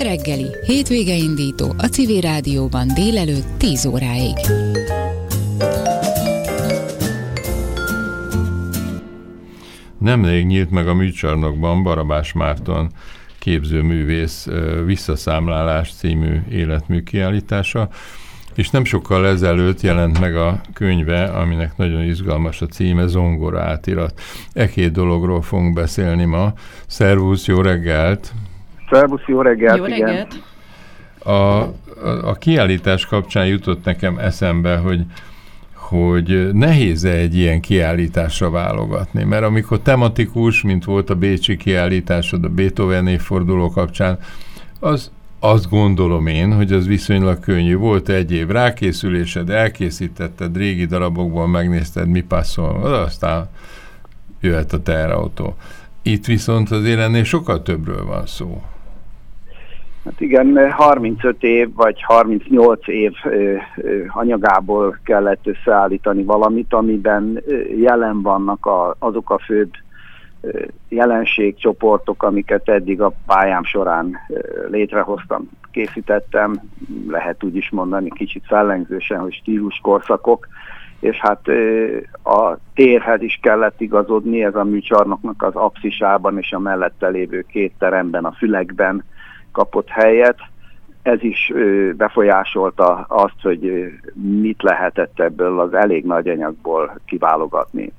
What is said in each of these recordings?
reggeli, hétvége indító a Civil Rádióban délelőtt 10 óráig. Nemrég nyílt meg a műcsarnokban Barabás Márton képzőművész Visszaszámlálás című életmű kiállítása, és nem sokkal ezelőtt jelent meg a könyve, aminek nagyon izgalmas a címe, Zongora átirat. E két dologról fogunk beszélni ma. Szervusz, jó reggelt! Szervusz, jó reggelt! Jó reggelt! A, a, a kiállítás kapcsán jutott nekem eszembe, hogy hogy nehéz -e egy ilyen kiállításra válogatni, mert amikor tematikus, mint volt a Bécsi kiállításod a Beethoven évforduló kapcsán, az azt gondolom én, hogy az viszonylag könnyű. Volt egy év rákészülésed, elkészítetted, régi darabokból megnézted, mi passzol, aztán jöhet a teherautó. Itt viszont azért ennél sokkal többről van szó. Hát igen, 35 év vagy 38 év anyagából kellett összeállítani valamit, amiben jelen vannak a, azok a főbb jelenségcsoportok, amiket eddig a pályám során létrehoztam, készítettem, lehet úgy is mondani kicsit fellengzősen, hogy stíluskorszakok, és hát a térhez is kellett igazodni, ez a műcsarnoknak az apszisában és a mellette lévő két teremben, a fülekben kapott helyet. Ez is befolyásolta azt, hogy mit lehetett ebből az elég nagy anyagból kiválogatni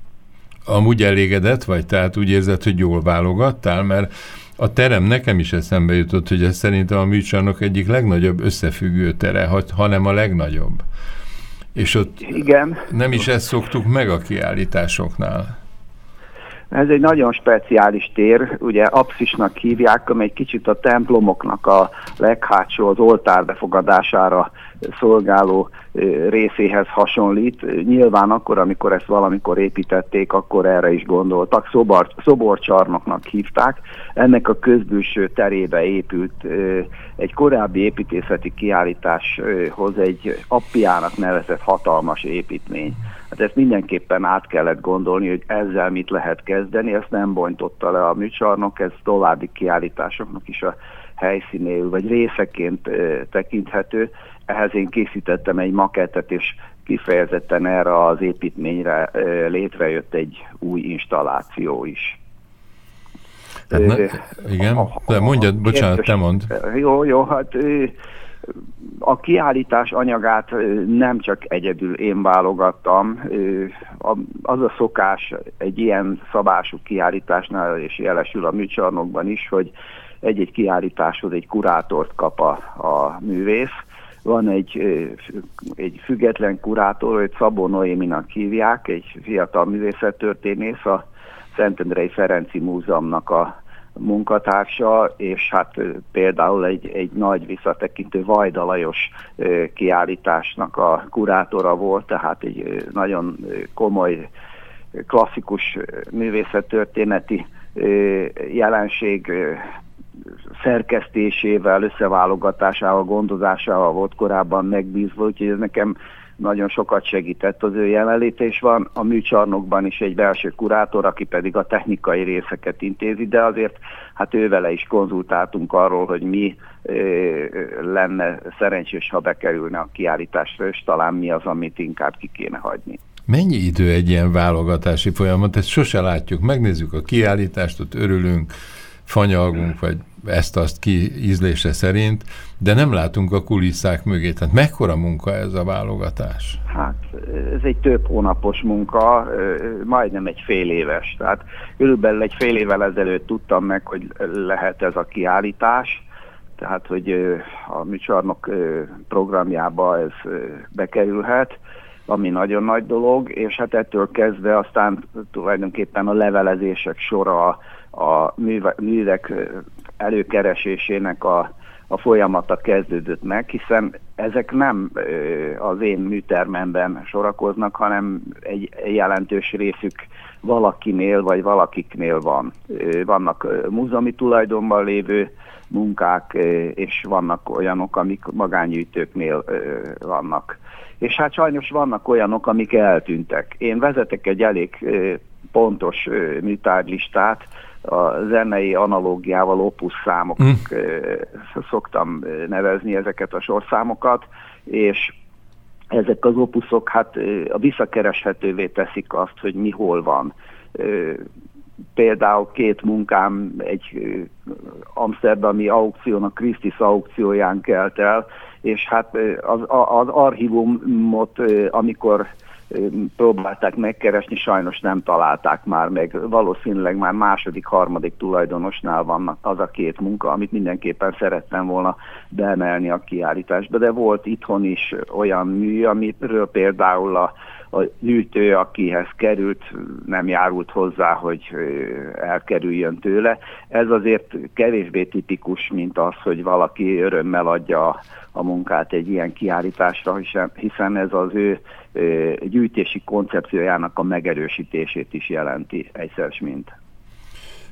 amúgy elégedett vagy? Tehát úgy érzed, hogy jól válogattál? Mert a terem nekem is eszembe jutott, hogy ez szerintem a műcsarnok egyik legnagyobb összefüggő tere, hanem a legnagyobb. És ott Igen. nem is ezt szoktuk meg a kiállításoknál. Ez egy nagyon speciális tér, ugye apszisnak hívják, amely egy kicsit a templomoknak a leghátsó, az oltár befogadására szolgáló részéhez hasonlít. Nyilván akkor, amikor ezt valamikor építették, akkor erre is gondoltak. Szobor, szoborcsarnoknak hívták. Ennek a közbülső terébe épült egy korábbi építészeti kiállításhoz egy appiának nevezett hatalmas építmény. Hát ezt mindenképpen át kellett gondolni, hogy ezzel mit lehet kezdeni, ezt nem bontotta le a műcsarnok, ez további kiállításoknak is a helyszínéül, vagy részeként tekinthető. Ehhez én készítettem egy makettet, és kifejezetten erre az építményre létrejött egy új installáció is. Ne, igen, de mondjad, bocsánat, te mond. Jó, jó, hát a kiállítás anyagát nem csak egyedül én válogattam, az a szokás egy ilyen szabású kiállításnál, és jelesül a műcsarnokban is, hogy egy-egy kiállításhoz egy kurátort kap a, a művész. Van egy, egy független kurátor, hogy Szabó Noéminak hívják, egy fiatal művészettörténész, a Szentendrei Ferenci Múzeumnak a munkatársa, és hát például egy, egy nagy visszatekintő Vajda Lajos kiállításnak a kurátora volt, tehát egy nagyon komoly klasszikus művészettörténeti jelenség szerkesztésével, összeválogatásával, gondozásával volt korábban megbízva, úgyhogy ez nekem nagyon sokat segített az ő jelenléte, van a műcsarnokban is egy belső kurátor, aki pedig a technikai részeket intézi, de azért hát ővele is konzultáltunk arról, hogy mi ö, lenne szerencsés, ha bekerülne a kiállításra, és talán mi az, amit inkább ki kéne hagyni. Mennyi idő egy ilyen válogatási folyamat? Ezt sose látjuk. Megnézzük a kiállítást, ott örülünk, fanyalgunk, vagy ezt-azt ki ízlése szerint, de nem látunk a kulisszák mögé. Tehát mekkora munka ez a válogatás? Hát ez egy több hónapos munka, majdnem egy fél éves. Tehát körülbelül egy fél évvel ezelőtt tudtam meg, hogy lehet ez a kiállítás, tehát hogy a műcsarnok programjába ez bekerülhet, ami nagyon nagy dolog, és hát ettől kezdve aztán tulajdonképpen a levelezések sora, a művek előkeresésének a, a folyamata kezdődött meg, hiszen ezek nem az én műtermemben sorakoznak, hanem egy jelentős részük valakinél vagy valakiknél van. Vannak múzeumi tulajdonban lévő munkák, és vannak olyanok, amik magángyűjtőknél vannak. És hát sajnos vannak olyanok, amik eltűntek. Én vezetek egy elég pontos műtárlistát, a zenei analógiával opus számok, mm. szoktam nevezni ezeket a sorszámokat, és ezek az opuszok hát a visszakereshetővé teszik azt, hogy mi hol van. Például két munkám egy amsterdami aukción, a Christie's aukcióján kelt el, és hát az, az archívumot, amikor próbálták megkeresni, sajnos nem találták már meg. Valószínűleg már második, harmadik tulajdonosnál van az a két munka, amit mindenképpen szerettem volna beemelni a kiállításba, de volt itthon is olyan mű, amiről például a a gyűjtő, akihez került, nem járult hozzá, hogy elkerüljön tőle. Ez azért kevésbé tipikus, mint az, hogy valaki örömmel adja a munkát egy ilyen kiállításra, hiszen ez az ő gyűjtési koncepciójának a megerősítését is jelenti egyszer mint.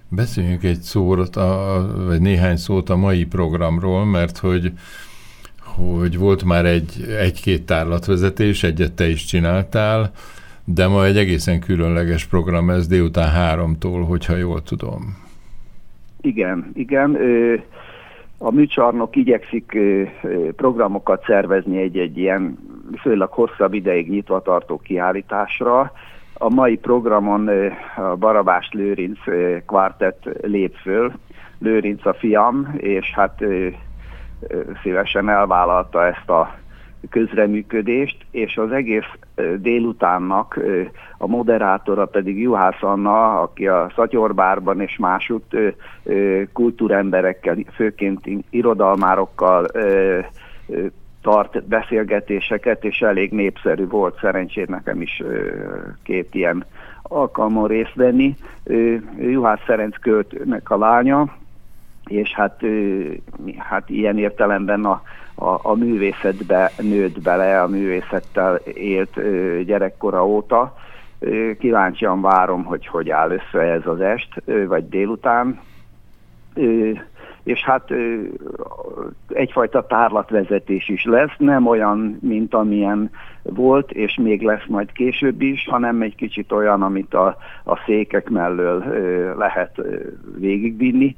Beszéljünk egy szót, a, vagy néhány szót a mai programról, mert hogy hogy volt már egy, egy-két tárlatvezetés, egyet te is csináltál, de ma egy egészen különleges program ez délután háromtól, hogyha jól tudom. Igen, igen. A műcsarnok igyekszik programokat szervezni egy-egy ilyen főleg hosszabb ideig nyitva tartó kiállításra. A mai programon a Barabás Lőrinc kvartett lép föl, Lőrinc a fiam, és hát szívesen elvállalta ezt a közreműködést, és az egész délutánnak a moderátora pedig Juhász Anna, aki a Szatyorbárban és másutt kultúremberekkel, főként irodalmárokkal tart beszélgetéseket, és elég népszerű volt szerencsét nekem is két ilyen alkalmon részt venni. Juhász Ferenc költőnek a lánya, és hát, hát ilyen értelemben a, a, a művészetbe nőtt bele, a művészettel élt gyerekkora óta. Kíváncsian várom, hogy hogy áll össze ez az est, vagy délután. És hát egyfajta tárlatvezetés is lesz, nem olyan, mint amilyen volt, és még lesz majd később is, hanem egy kicsit olyan, amit a, a székek mellől lehet végigvinni.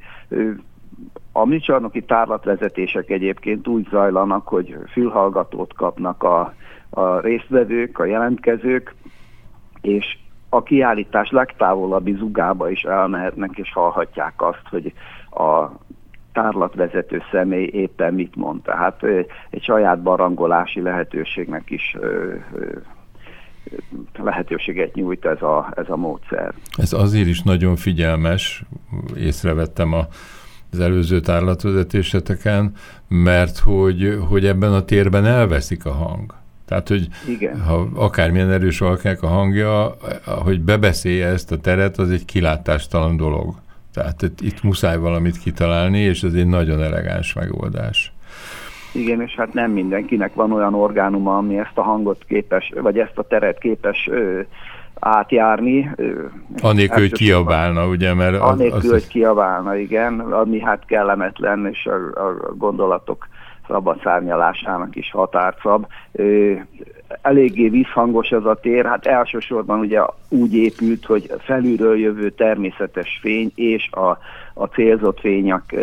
A műcsarnoki tárlatvezetések egyébként úgy zajlanak, hogy fülhallgatót kapnak a, a résztvevők, a jelentkezők, és a kiállítás legtávolabbi zugába is elmehetnek, és hallhatják azt, hogy a tárlatvezető személy éppen mit mond. Tehát egy saját barangolási lehetőségnek is lehetőséget nyújt ez a, ez a módszer. Ez azért is nagyon figyelmes, észrevettem a az előző tárlatvezetéseteken, mert hogy, hogy ebben a térben elveszik a hang. Tehát, hogy Igen. ha akármilyen erős valkinek a hangja, hogy bebeszélje ezt a teret, az egy kilátástalan dolog. Tehát itt, itt muszáj valamit kitalálni, és ez egy nagyon elegáns megoldás. Igen, és hát nem mindenkinek van olyan orgánuma, ami ezt a hangot képes, vagy ezt a teret képes ö, átjárni. Anélkül, hogy kiabálna, ugye? Mert az, anélkül, az... hogy kiabálna, igen, ami hát kellemetlen, és a, a gondolatok szabad szárnyalásának is határszab. Eléggé visszhangos ez a tér, hát elsősorban ugye úgy épült, hogy felülről jövő természetes fény és a, a célzott fények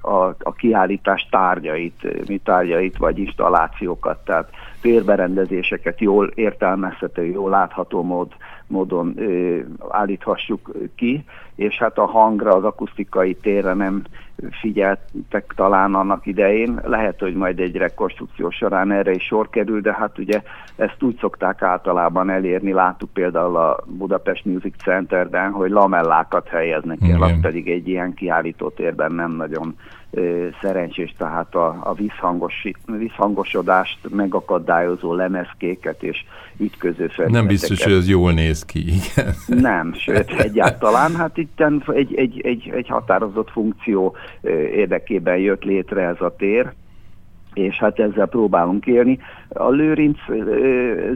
a, a kiállítás tárgyait, műtárgyait vagy installációkat, tehát térberendezéseket jól értelmezhető, jól látható mód, módon ö, állíthassuk ki, és hát a hangra, az akusztikai térre nem figyeltek talán annak idején. Lehet, hogy majd egy rekonstrukció során erre is sor kerül, de hát ugye ezt úgy szokták általában elérni, láttuk például a Budapest Music Centerben, hogy lamellákat helyeznek el, az pedig egy ilyen kiállító térben nem nagyon szerencsés, tehát a, a visszhangos, visszhangosodást megakadályozó lemezkéket és ütköző felületeket. Nem biztos, hogy ez jól néz ki, igen. Nem, sőt, egyáltalán, hát itt egy, egy, egy, egy határozott funkció érdekében jött létre ez a tér, és hát ezzel próbálunk élni. A Lőrinc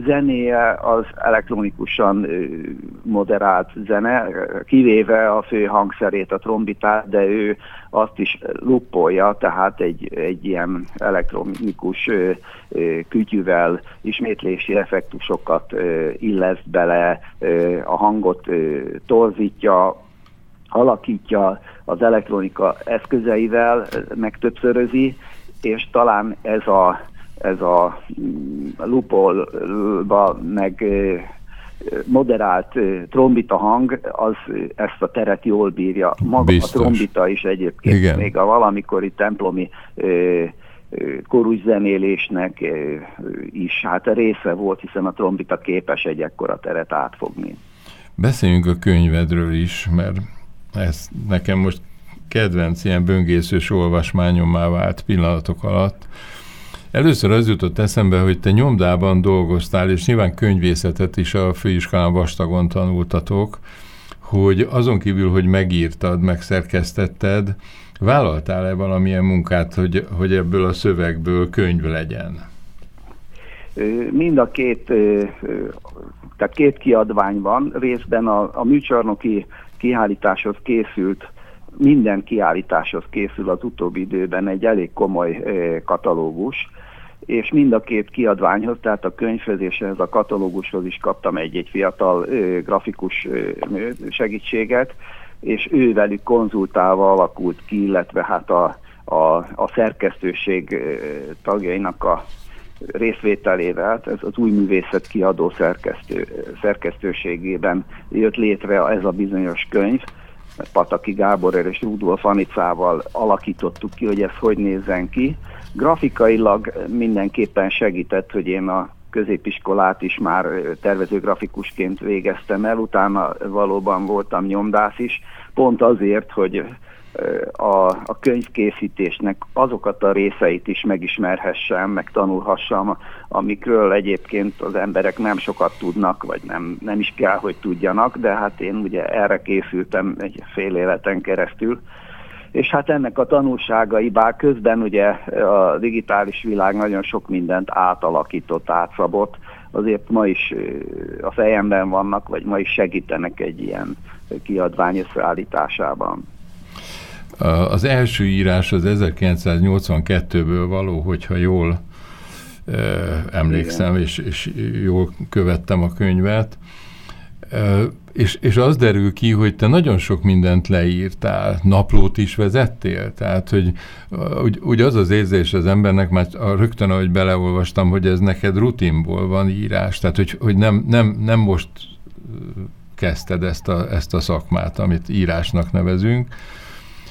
zenéje az elektronikusan moderált zene, kivéve a fő hangszerét, a trombitát, de ő azt is luppolja, tehát egy, egy ilyen elektronikus kütyűvel ismétlési effektusokat illeszt bele, a hangot torzítja, alakítja az elektronika eszközeivel, meg és talán ez a, ez a mm, lupolba meg moderált trombita hang, az ezt a teret jól bírja. Maga Biztos. a trombita is egyébként Igen. még a valamikori templomi korús zenélésnek is hát része volt, hiszen a trombita képes egy ekkora teret átfogni. Beszéljünk a könyvedről is, mert ez nekem most kedvenc ilyen böngészős olvasmányommá vált pillanatok alatt. Először az jutott eszembe, hogy te nyomdában dolgoztál, és nyilván könyvészetet is a főiskolán vastagon tanultatok, hogy azon kívül, hogy megírtad, megszerkesztetted, vállaltál-e valamilyen munkát, hogy, hogy ebből a szövegből könyv legyen? Mind a két, tehát két kiadvány van, részben a, a műcsarnoki kiállításhoz készült, minden kiállításhoz készül az utóbbi időben egy elég komoly katalógus, és mind a két kiadványhoz, tehát a könyvhöz és ehhez a katalógushoz is kaptam egy-egy fiatal ö, grafikus ö, segítséget, és ővelük konzultálva alakult ki, illetve hát a, a, a szerkesztőség tagjainak a részvételével, ez az új művészet kiadó szerkesztő, szerkesztőségében jött létre ez a bizonyos könyv, Pataki Gábor és Rudolf Anicával alakítottuk ki, hogy ez hogy nézzen ki. Grafikailag mindenképpen segített, hogy én a középiskolát is már tervezőgrafikusként végeztem el, utána valóban voltam nyomdász is, pont azért, hogy a, a könyvkészítésnek azokat a részeit is megismerhessem, meg tanulhassam, amikről egyébként az emberek nem sokat tudnak, vagy nem, nem is kell, hogy tudjanak, de hát én ugye erre készültem egy fél életen keresztül, és hát ennek a tanulságai, bár közben ugye a digitális világ nagyon sok mindent átalakított, átszabott, azért ma is a fejemben vannak, vagy ma is segítenek egy ilyen kiadvány összeállításában. Az első írás az 1982-ből való, hogyha jól emlékszem, és, és jól követtem a könyvet. És, és az derül ki, hogy te nagyon sok mindent leírtál, naplót is vezettél, tehát hogy úgy, úgy az az érzés az embernek, már rögtön, ahogy beleolvastam, hogy ez neked rutinból van írás, tehát hogy, hogy nem, nem, nem most kezdted ezt a, ezt a szakmát, amit írásnak nevezünk,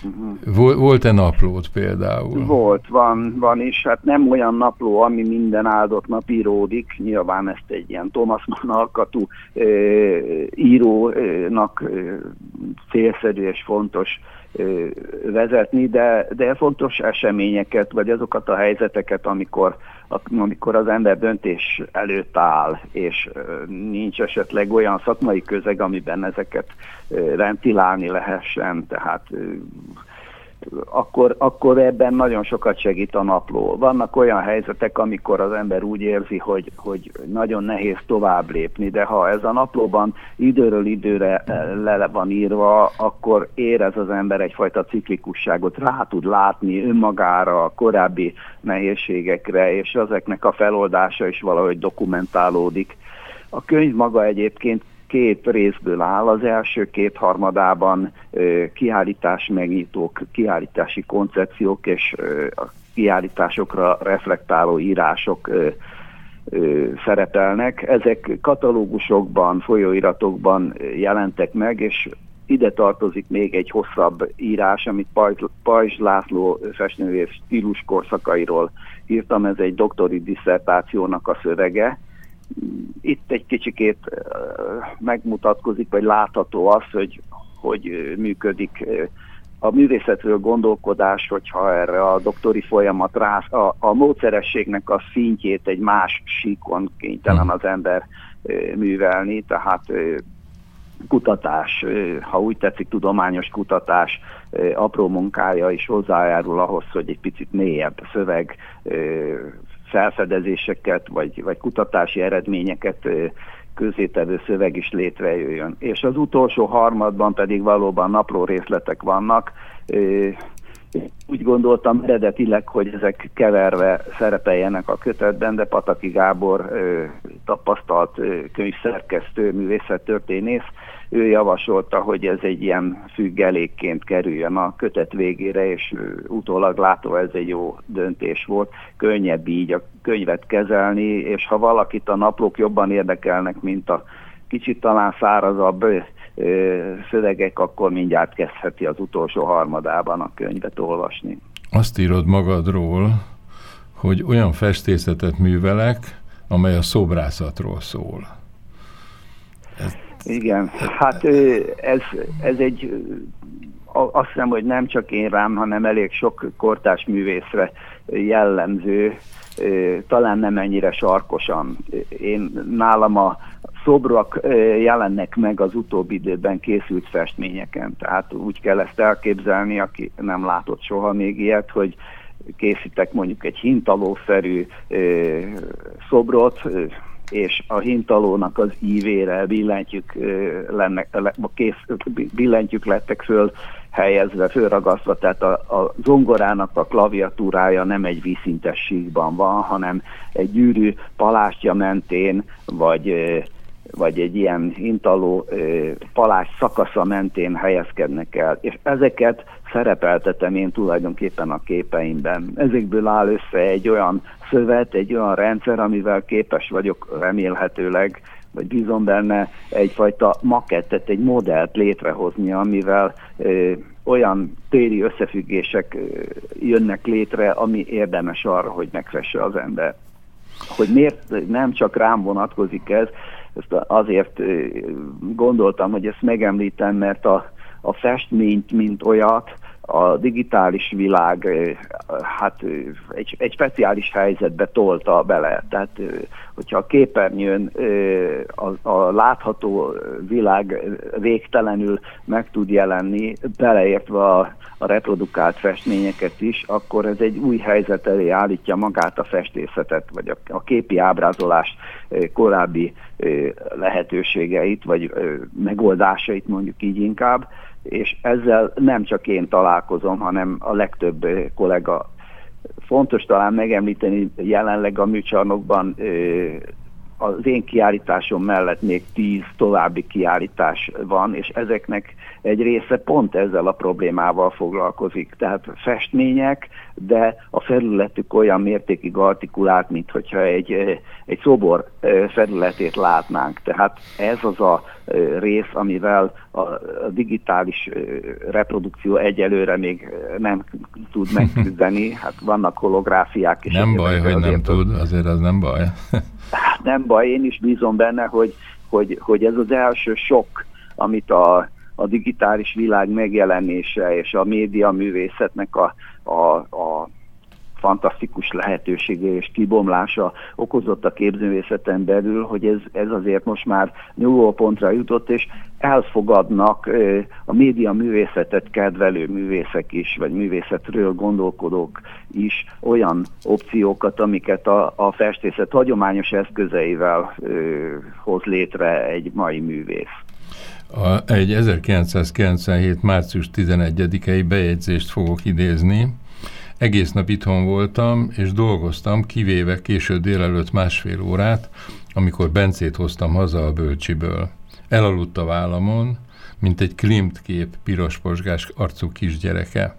Uh-huh. Volt-e naplót például? Volt, van, van is. Hát nem olyan napló, ami minden áldott nap íródik. Nyilván ezt egy ilyen Thomas Mann alkatú e, írónak e, célszerű és fontos vezetni, de, de fontos eseményeket, vagy azokat a helyzeteket, amikor amikor az ember döntés előtt áll, és nincs esetleg olyan szakmai közeg, amiben ezeket ventilálni lehessen, tehát akkor, akkor ebben nagyon sokat segít a napló. Vannak olyan helyzetek, amikor az ember úgy érzi, hogy, hogy nagyon nehéz tovább lépni, de ha ez a naplóban időről időre eh, le van írva, akkor érez az ember egyfajta ciklikusságot, rá tud látni önmagára, a korábbi nehézségekre, és ezeknek a feloldása is valahogy dokumentálódik. A könyv maga egyébként két részből áll. Az első két harmadában kiállítás megnyitók, kiállítási koncepciók és a kiállításokra reflektáló írások szerepelnek. Ezek katalógusokban, folyóiratokban jelentek meg, és ide tartozik még egy hosszabb írás, amit Pajzs László festőművész stílus korszakairól írtam, ez egy doktori diszertációnak a szövege, itt egy kicsikét megmutatkozik, vagy látható az, hogy, hogy működik a művészetről gondolkodás, hogyha erre a doktori folyamat rá, a, a módszerességnek a szintjét egy más síkon kénytelen az ember művelni, tehát kutatás, ha úgy tetszik, tudományos kutatás apró munkája is hozzájárul ahhoz, hogy egy picit mélyebb szöveg felfedezéseket, vagy, vagy kutatási eredményeket közétevő szöveg is létrejöjjön. És az utolsó harmadban pedig valóban napló részletek vannak. Úgy gondoltam eredetileg, hogy ezek keverve szerepeljenek a kötetben, de Pataki Gábor tapasztalt könyvszerkesztő, művészettörténész, ő javasolta, hogy ez egy ilyen függelékként kerüljön a kötet végére, és utólag látva ez egy jó döntés volt. Könnyebb így a könyvet kezelni, és ha valakit a naplók jobban érdekelnek, mint a kicsit talán szárazabb szövegek, akkor mindjárt kezdheti az utolsó harmadában a könyvet olvasni. Azt írod magadról, hogy olyan festészetet művelek, amely a szobrászatról szól. Ez... Igen, hát ez, ez egy, azt hiszem, hogy nem csak én rám, hanem elég sok kortás művészre jellemző, talán nem ennyire sarkosan. Én nálam a szobrok jelennek meg az utóbbi időben készült festményeken, tehát úgy kell ezt elképzelni, aki nem látott soha még ilyet, hogy készítek mondjuk egy hintalószerű szobrot, és a hintalónak az ívére billentyűk, lennek, kész, billentyűk lettek föl helyezve, fölragasztva, tehát a, a zongorának a klaviatúrája nem egy vízszintes síkban van, hanem egy gyűrű palástja mentén, vagy vagy egy ilyen hintaló palás szakasza mentén helyezkednek el, és ezeket szerepeltetem én tulajdonképpen a képeimben. Ezekből áll össze egy olyan szövet, egy olyan rendszer, amivel képes vagyok remélhetőleg, vagy bízom benne egyfajta makettet, egy modellt létrehozni, amivel ö, olyan téri összefüggések ö, jönnek létre, ami érdemes arra, hogy megfesse az ember. Hogy miért nem csak rám vonatkozik ez, ezt azért gondoltam, hogy ezt megemlítem, mert a, a festményt, mint olyat, a digitális világ hát egy, egy speciális helyzetbe tolta bele. Tehát, hogyha a képernyőn a, a látható világ végtelenül meg tud jelenni, beleértve a, a reprodukált festményeket is, akkor ez egy új helyzet elé állítja magát a festészetet, vagy a, a képi ábrázolás korábbi lehetőségeit, vagy megoldásait mondjuk így inkább, és ezzel nem csak én találkozom, hanem a legtöbb kollega. Fontos talán megemlíteni, jelenleg a műcsarnokban az én kiállításom mellett még tíz további kiállítás van, és ezeknek egy része pont ezzel a problémával foglalkozik. Tehát festmények, de a felületük olyan mértékig artikulált, mint hogyha egy, egy szobor felületét látnánk. Tehát ez az a rész, amivel a digitális reprodukció egyelőre még nem tud megküzdeni. Hát vannak holográfiák. És nem baj, hogy nem tud, azért az nem baj. Nem baj, én is bízom benne, hogy, hogy, hogy ez az első sok, amit a, a digitális világ megjelenése és a média művészetnek a, a, a fantasztikus lehetősége és kibomlása okozott a képzőművészeten belül, hogy ez, ez azért most már nyugvópontra jutott, és elfogadnak a média művészetet kedvelő művészek is, vagy művészetről gondolkodók is olyan opciókat, amiket a, a festészet hagyományos eszközeivel ö, hoz létre egy mai művész. A, egy 1997. március 11-i bejegyzést fogok idézni, egész nap itthon voltam, és dolgoztam, kivéve késő délelőtt másfél órát, amikor Bencét hoztam haza a bölcsiből. Elaludt a vállamon, mint egy Klimt kép piros posgás arcú kisgyereke.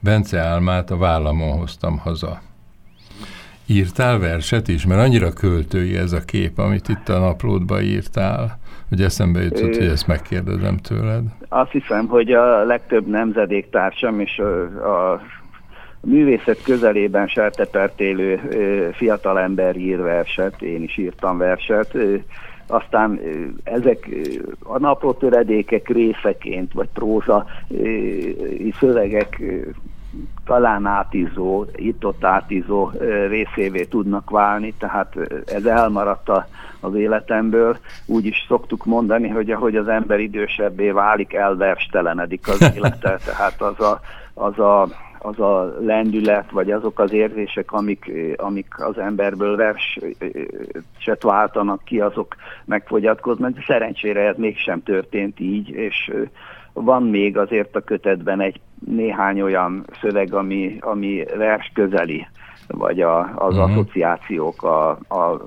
Bence álmát a vállamon hoztam haza. Írtál verset is? Mert annyira költői ez a kép, amit itt a naplódba írtál, hogy eszembe jutott, hogy ezt megkérdezem tőled. Azt hiszem, hogy a legtöbb nemzedéktársam és a, a a művészet közelében sertepert élő fiatalember ír verset, én is írtam verset, aztán ezek a napló töredékek részeként, vagy próza szövegek talán átizó, itt-ott átizó részévé tudnak válni, tehát ez elmaradt a, az életemből. Úgy is szoktuk mondani, hogy ahogy az ember idősebbé válik, elverstelenedik az élete, tehát az a, az a az a lendület, vagy azok az érzések, amik, amik az emberből verset váltanak ki, azok megfogyatkoznak, de szerencsére ez mégsem történt így, és van még azért a kötetben egy néhány olyan szöveg, ami, ami vers közeli, vagy a, az uh-huh. asszociációk, a, a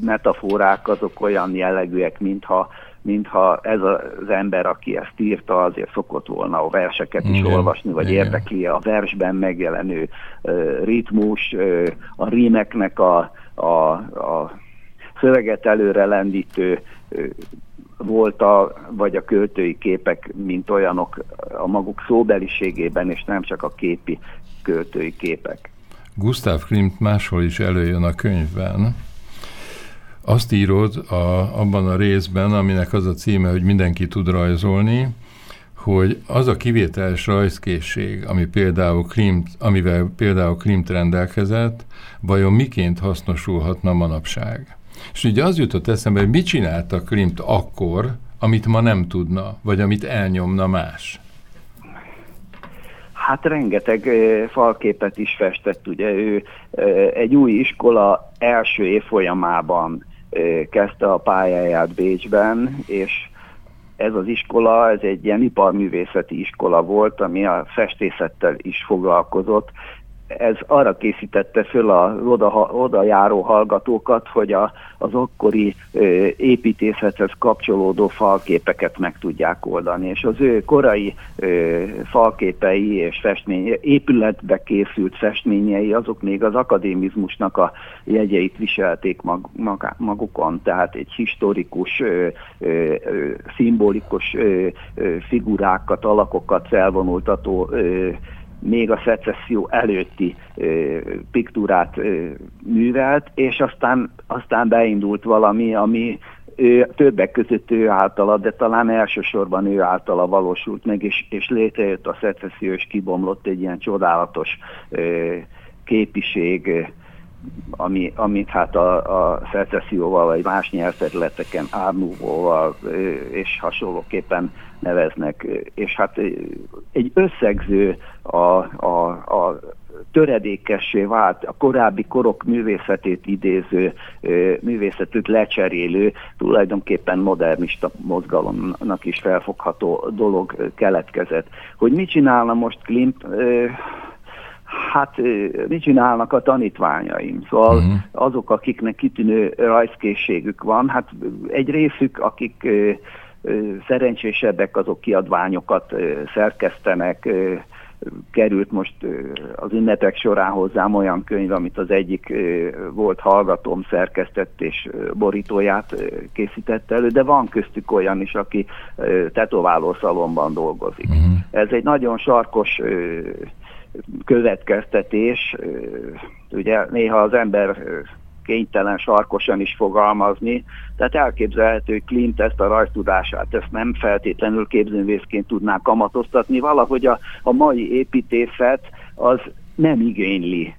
metaforák azok olyan jellegűek, mintha mintha ez az ember, aki ezt írta, azért szokott volna a verseket is Igen. olvasni, vagy Igen. érdekli a versben megjelenő uh, ritmus, uh, a rímeknek a, a, a szöveget előre lendítő uh, volt a, vagy a költői képek, mint olyanok a maguk szóbeliségében, és nem csak a képi költői képek. Gustav Klimt máshol is előjön a könyvben. Azt írod a, abban a részben, aminek az a címe, hogy mindenki tud rajzolni, hogy az a kivételes rajzkészség, ami például Klimt, amivel például Klimt rendelkezett, vajon miként hasznosulhatna manapság? És ugye az jutott eszembe, hogy mit csinálta Klimt akkor, amit ma nem tudna, vagy amit elnyomna más? Hát rengeteg falképet is festett, ugye ő egy új iskola első évfolyamában kezdte a pályáját Bécsben, és ez az iskola, ez egy ilyen iparművészeti iskola volt, ami a festészettel is foglalkozott, ez arra készítette föl a oda, oda járó hallgatókat, hogy a, az akkori ö, építészethez kapcsolódó falképeket meg tudják oldani, és az ő korai ö, falképei és festményei, épületbe készült festményei, azok még az akadémizmusnak a jegyeit viselték mag, mag, magukon, tehát egy historikus, ö, ö, szimbolikus ö, ö, figurákat, alakokat felvonultató ö, még a szecesszió előtti ö, piktúrát ö, művelt, és aztán, aztán beindult valami, ami ő, többek között ő általa, de talán elsősorban ő általa valósult meg, és, és létrejött a szecesszió, és kibomlott egy ilyen csodálatos ö, képiség, ami, amit hát a, a szecesszióval vagy más nyelvterületeken árnúvóval és hasonlóképpen neveznek. És hát egy összegző a, a, a töredékessé vált, a korábbi korok művészetét idéző, művészetét lecserélő, tulajdonképpen modernista mozgalomnak is felfogható dolog keletkezett. Hogy mit csinálna most Klimt? Hát mit csinálnak a tanítványaim? Szóval uh-huh. azok, akiknek kitűnő rajzkészségük van, hát egy részük, akik szerencsésebbek, azok kiadványokat szerkesztenek, került most az ünnepek során hozzám olyan könyv, amit az egyik volt hallgatóm szerkesztett és borítóját készítette elő, de van köztük olyan is, aki tetováló szalomban dolgozik. Uh-huh. Ez egy nagyon sarkos következtetés. Ugye néha az ember kénytelen sarkosan is fogalmazni, tehát elképzelhető, hogy Clint ezt a rajztudását, ezt nem feltétlenül képzőművészként tudná kamatoztatni, valahogy a, a mai építészet az nem igényli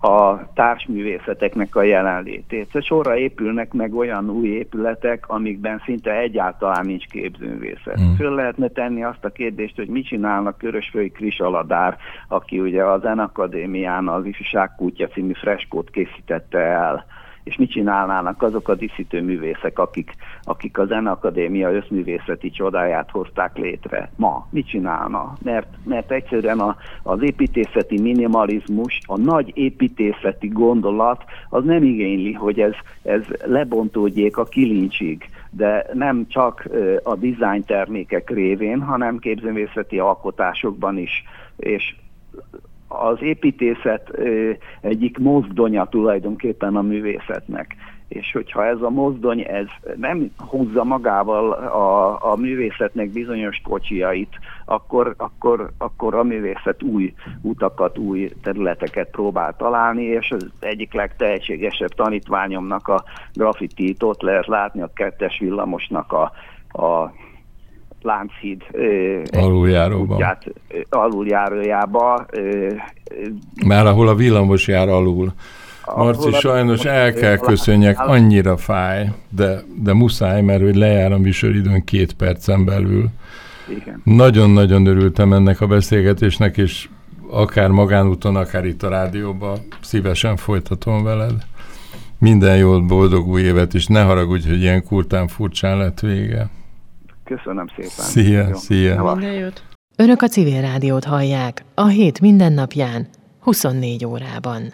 a társművészeteknek a jelenlétét. Szóval sorra épülnek meg olyan új épületek, amikben szinte egyáltalán nincs képzőművészet. Mm. Föl lehetne tenni azt a kérdést, hogy mit csinálnak Körösfői Kris Aladár, aki ugye az Zenakadémián az Ifjúság Kútja című freskót készítette el és mit csinálnának azok a diszítő művészek, akik, akik a Zeneakadémia összművészeti csodáját hozták létre ma? Mit csinálna? Mert, mert egyszerűen a, az építészeti minimalizmus, a nagy építészeti gondolat, az nem igényli, hogy ez, ez lebontódjék a kilincsig de nem csak a design termékek révén, hanem képzőművészeti alkotásokban is. És az építészet egyik mozdonya tulajdonképpen a művészetnek. És hogyha ez a mozdony ez nem húzza magával a, a művészetnek bizonyos kocsiait, akkor, akkor, akkor a művészet új utakat, új területeket próbál találni, és az egyik legtehetségesebb tanítványomnak a grafitit ott lehet látni, a kettes villamosnak a, a Lánchíd aluljáróban. aluljárójába. Már ahol a villamos jár alul. Marci, sajnos el kell köszönjek, annyira fáj, de, de muszáj, mert hogy lejár a műsoridőn két percen belül. Nagyon-nagyon örültem ennek a beszélgetésnek, és akár magánúton, akár itt a rádióban szívesen folytatom veled. Minden jót, boldog új évet, és ne haragudj, hogy ilyen kurtán furcsán lett vége. Köszönöm szépen. Szia, Jó. szia. Minden jót. Önök a civil rádiót hallják a hét mindennapján, 24 órában.